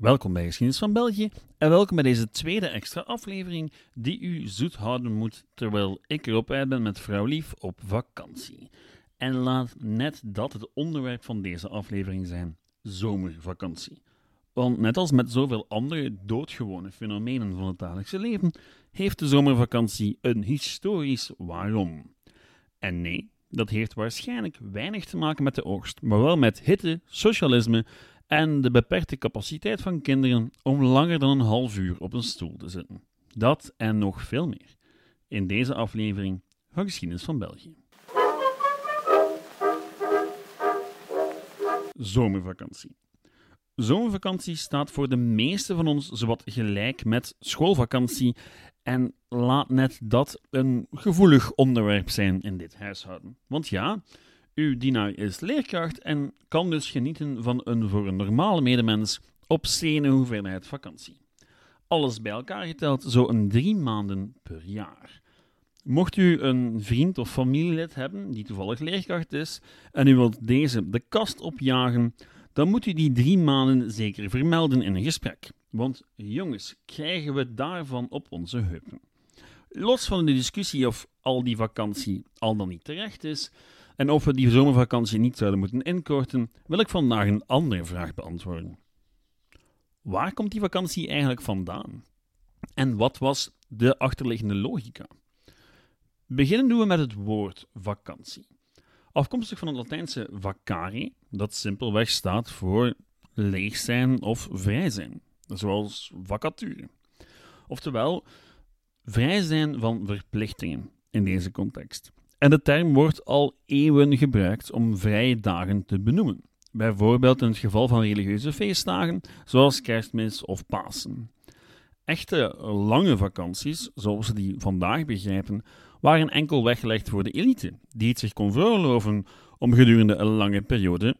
Welkom bij Geschiedenis van België en welkom bij deze tweede extra aflevering die u zoet houden moet terwijl ik erop uit ben met vrouw Lief op vakantie. En laat net dat het onderwerp van deze aflevering zijn: zomervakantie. Want net als met zoveel andere doodgewone fenomenen van het dagelijkse leven, heeft de zomervakantie een historisch waarom. En nee, dat heeft waarschijnlijk weinig te maken met de oogst, maar wel met hitte, socialisme en de beperkte capaciteit van kinderen om langer dan een half uur op een stoel te zitten. Dat en nog veel meer in deze aflevering van Geschiedenis van België. Zomervakantie. Zomervakantie staat voor de meeste van ons zowat gelijk met schoolvakantie en laat net dat een gevoelig onderwerp zijn in dit huishouden. Want ja, uw dienaar is leerkracht en kan dus genieten van een voor een normale medemens obscene hoeveelheid vakantie. Alles bij elkaar geteld zo'n drie maanden per jaar. Mocht u een vriend of familielid hebben die toevallig leerkracht is en u wilt deze de kast opjagen, dan moet u die drie maanden zeker vermelden in een gesprek. Want jongens, krijgen we daarvan op onze heupen. Los van de discussie of al die vakantie al dan niet terecht is, en of we die zomervakantie niet zouden moeten inkorten, wil ik vandaag een andere vraag beantwoorden. Waar komt die vakantie eigenlijk vandaan? En wat was de achterliggende logica? Beginnen doen we met het woord vakantie. Afkomstig van het Latijnse vacare, dat simpelweg staat voor leeg zijn of vrij zijn, zoals vacature. Oftewel, vrij zijn van verplichtingen in deze context. En de term wordt al eeuwen gebruikt om vrije dagen te benoemen. Bijvoorbeeld in het geval van religieuze feestdagen, zoals kerstmis of Pasen. Echte lange vakanties, zoals we die vandaag begrijpen, waren enkel weggelegd voor de elite, die het zich kon veroorloven om gedurende een lange periode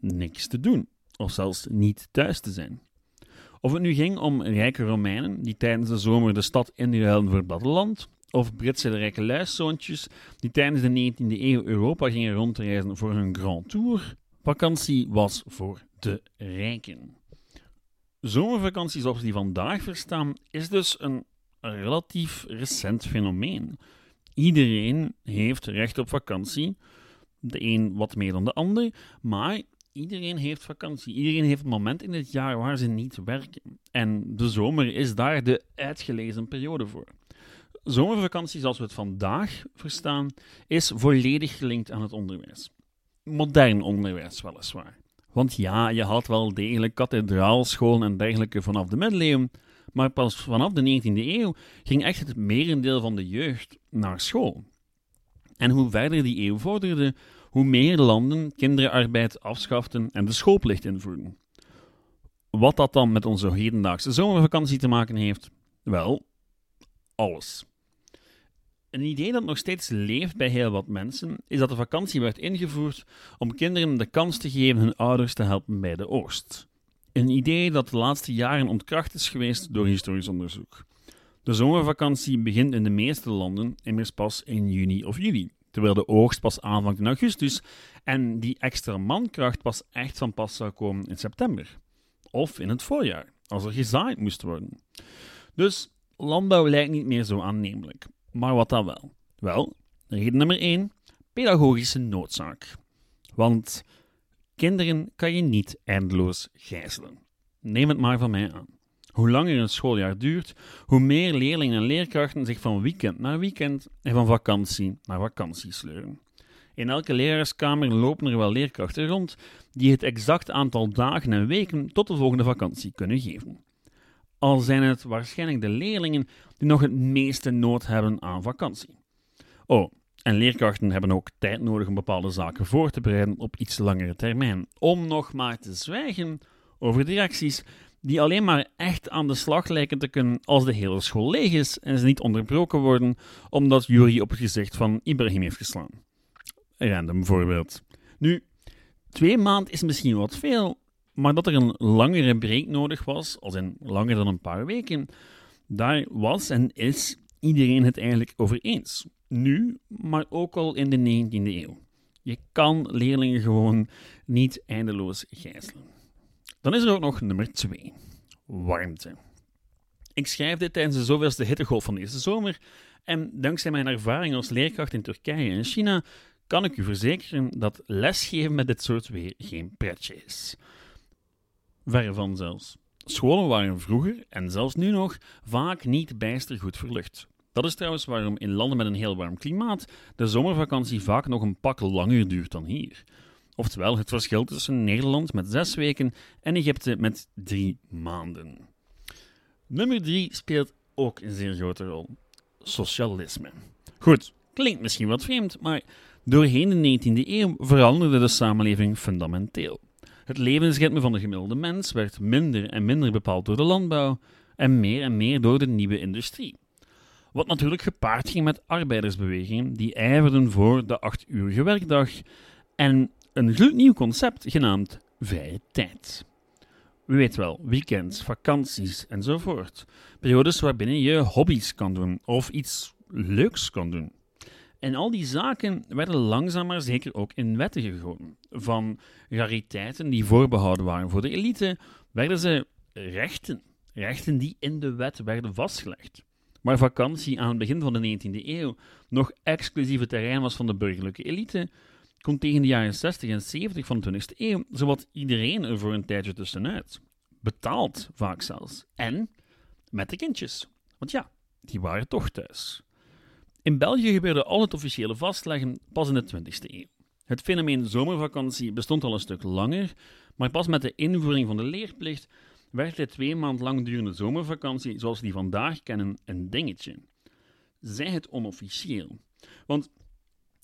niks te doen, of zelfs niet thuis te zijn. Of het nu ging om rijke Romeinen die tijdens de zomer de stad inruilden voor het platteland, of Britse rijke luiszoontjes die tijdens de 19e eeuw Europa gingen rondreizen voor hun Grand Tour. Vakantie was voor de rijken. Zomervakantie zoals we die vandaag verstaan, is dus een relatief recent fenomeen. Iedereen heeft recht op vakantie. De een wat meer dan de ander, maar iedereen heeft vakantie. Iedereen heeft een moment in het jaar waar ze niet werken. En de zomer is daar de uitgelezen periode voor. Zomervakantie, zoals we het vandaag verstaan, is volledig gelinkt aan het onderwijs. Modern onderwijs, weliswaar. Want ja, je had wel degelijk kathedraalscholen en dergelijke vanaf de middeleeuwen, maar pas vanaf de 19e eeuw ging echt het merendeel van de jeugd naar school. En hoe verder die eeuw vorderde, hoe meer landen kinderarbeid afschaften en de schoolplicht invoerden. Wat dat dan met onze hedendaagse zomervakantie te maken heeft? Wel, alles. Een idee dat nog steeds leeft bij heel wat mensen is dat de vakantie werd ingevoerd om kinderen de kans te geven hun ouders te helpen bij de oogst. Een idee dat de laatste jaren ontkracht is geweest door historisch onderzoek. De zomervakantie begint in de meeste landen immers pas in juni of juli, terwijl de oogst pas aanvangt in augustus en die extra mankracht pas echt van pas zou komen in september. Of in het voorjaar, als er gezaaid moest worden. Dus landbouw lijkt niet meer zo aannemelijk. Maar wat dan wel? Wel, reden nummer 1: pedagogische noodzaak. Want kinderen kan je niet eindeloos gijzelen. Neem het maar van mij aan. Hoe langer een schooljaar duurt, hoe meer leerlingen en leerkrachten zich van weekend naar weekend en van vakantie naar vakantie sleuren. In elke leraarskamer lopen er wel leerkrachten rond die het exact aantal dagen en weken tot de volgende vakantie kunnen geven al zijn het waarschijnlijk de leerlingen die nog het meeste nood hebben aan vakantie. Oh, en leerkrachten hebben ook tijd nodig om bepaalde zaken voor te bereiden op iets langere termijn. Om nog maar te zwijgen over directies die alleen maar echt aan de slag lijken te kunnen als de hele school leeg is en ze niet onderbroken worden omdat Jury op het gezicht van Ibrahim heeft geslaan. Random voorbeeld. Nu, twee maanden is misschien wat veel, maar dat er een langere break nodig was, als in langer dan een paar weken, daar was en is iedereen het eigenlijk over eens. Nu, maar ook al in de 19e eeuw. Je kan leerlingen gewoon niet eindeloos gijzelen. Dan is er ook nog nummer 2. warmte. Ik schrijf dit tijdens de zoveelste hittegolf van deze zomer en dankzij mijn ervaring als leerkracht in Turkije en China kan ik u verzekeren dat lesgeven met dit soort weer geen pretje is. Verre van zelfs. Scholen waren vroeger, en zelfs nu nog, vaak niet bijster goed verlucht. Dat is trouwens waarom in landen met een heel warm klimaat de zomervakantie vaak nog een pak langer duurt dan hier. Oftewel het verschil tussen Nederland met zes weken en Egypte met drie maanden. Nummer drie speelt ook een zeer grote rol: socialisme. Goed, klinkt misschien wat vreemd, maar doorheen de 19e eeuw veranderde de samenleving fundamenteel. Het levensritme van de gemiddelde mens werd minder en minder bepaald door de landbouw en meer en meer door de nieuwe industrie. Wat natuurlijk gepaard ging met arbeidersbewegingen die ijverden voor de acht-uurige werkdag en een gloednieuw concept genaamd vrije tijd. U weet wel, weekends, vakanties enzovoort. Periodes waarbinnen je hobby's kan doen of iets leuks kan doen. En al die zaken werden langzaam maar zeker ook in wetten gegoten. Van rariteiten die voorbehouden waren voor de elite, werden ze rechten. Rechten die in de wet werden vastgelegd. Maar vakantie aan het begin van de 19e eeuw nog exclusieve terrein was van de burgerlijke elite, kon tegen de jaren 60 en 70 van de 20e eeuw zowat iedereen er voor een tijdje tussenuit. Betaald vaak zelfs. En met de kindjes. Want ja, die waren toch thuis. In België gebeurde al het officiële vastleggen pas in de 20e eeuw. Het fenomeen zomervakantie bestond al een stuk langer, maar pas met de invoering van de leerplicht werd de twee maand lang durende zomervakantie, zoals we die vandaag kennen, een dingetje. Zij het onofficieel. Want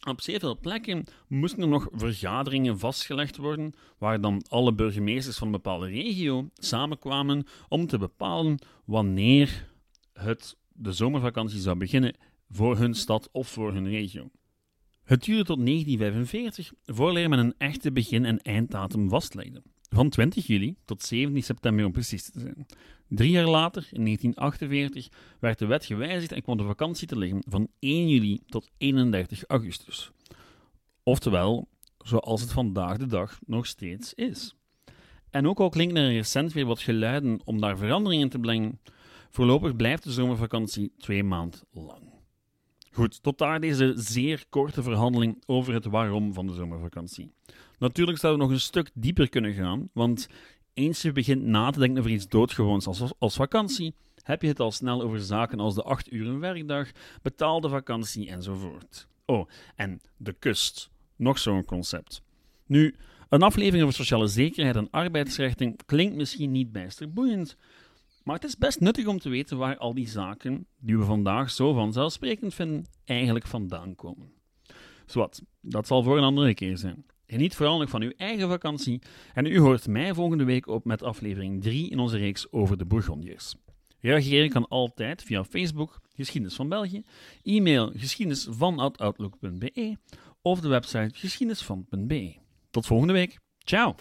op zeer veel plekken moesten er nog vergaderingen vastgelegd worden, waar dan alle burgemeesters van een bepaalde regio samenkwamen om te bepalen wanneer het de zomervakantie zou beginnen voor hun stad of voor hun regio. Het duurde tot 1945 voordat men een echte begin- en einddatum vastlegde. Van 20 juli tot 17 september om precies te zijn. Drie jaar later, in 1948, werd de wet gewijzigd en kwam de vakantie te liggen van 1 juli tot 31 augustus. Oftewel, zoals het vandaag de dag nog steeds is. En ook al klinken er recent weer wat geluiden om daar veranderingen te brengen, voorlopig blijft de zomervakantie twee maanden lang. Goed, tot daar deze zeer korte verhandeling over het waarom van de zomervakantie. Natuurlijk zouden we nog een stuk dieper kunnen gaan, want eens je begint na te denken over iets doodgewoons als, als vakantie, heb je het al snel over zaken als de 8 uur werkdag, betaalde vakantie enzovoort. Oh, en de kust. Nog zo'n concept. Nu, een aflevering over sociale zekerheid en arbeidsrechten klinkt misschien niet bijster boeiend, maar het is best nuttig om te weten waar al die zaken, die we vandaag zo vanzelfsprekend vinden, eigenlijk vandaan komen. Zwat, dat zal voor een andere keer zijn. Geniet vooral nog van uw eigen vakantie en u hoort mij volgende week op met aflevering 3 in onze reeks over de Bourgondiërs. Reageren kan altijd via Facebook, Geschiedenis van België, e-mail geschiedenisvan.outlook.be of de website geschiedenisvan.be. Tot volgende week. Ciao!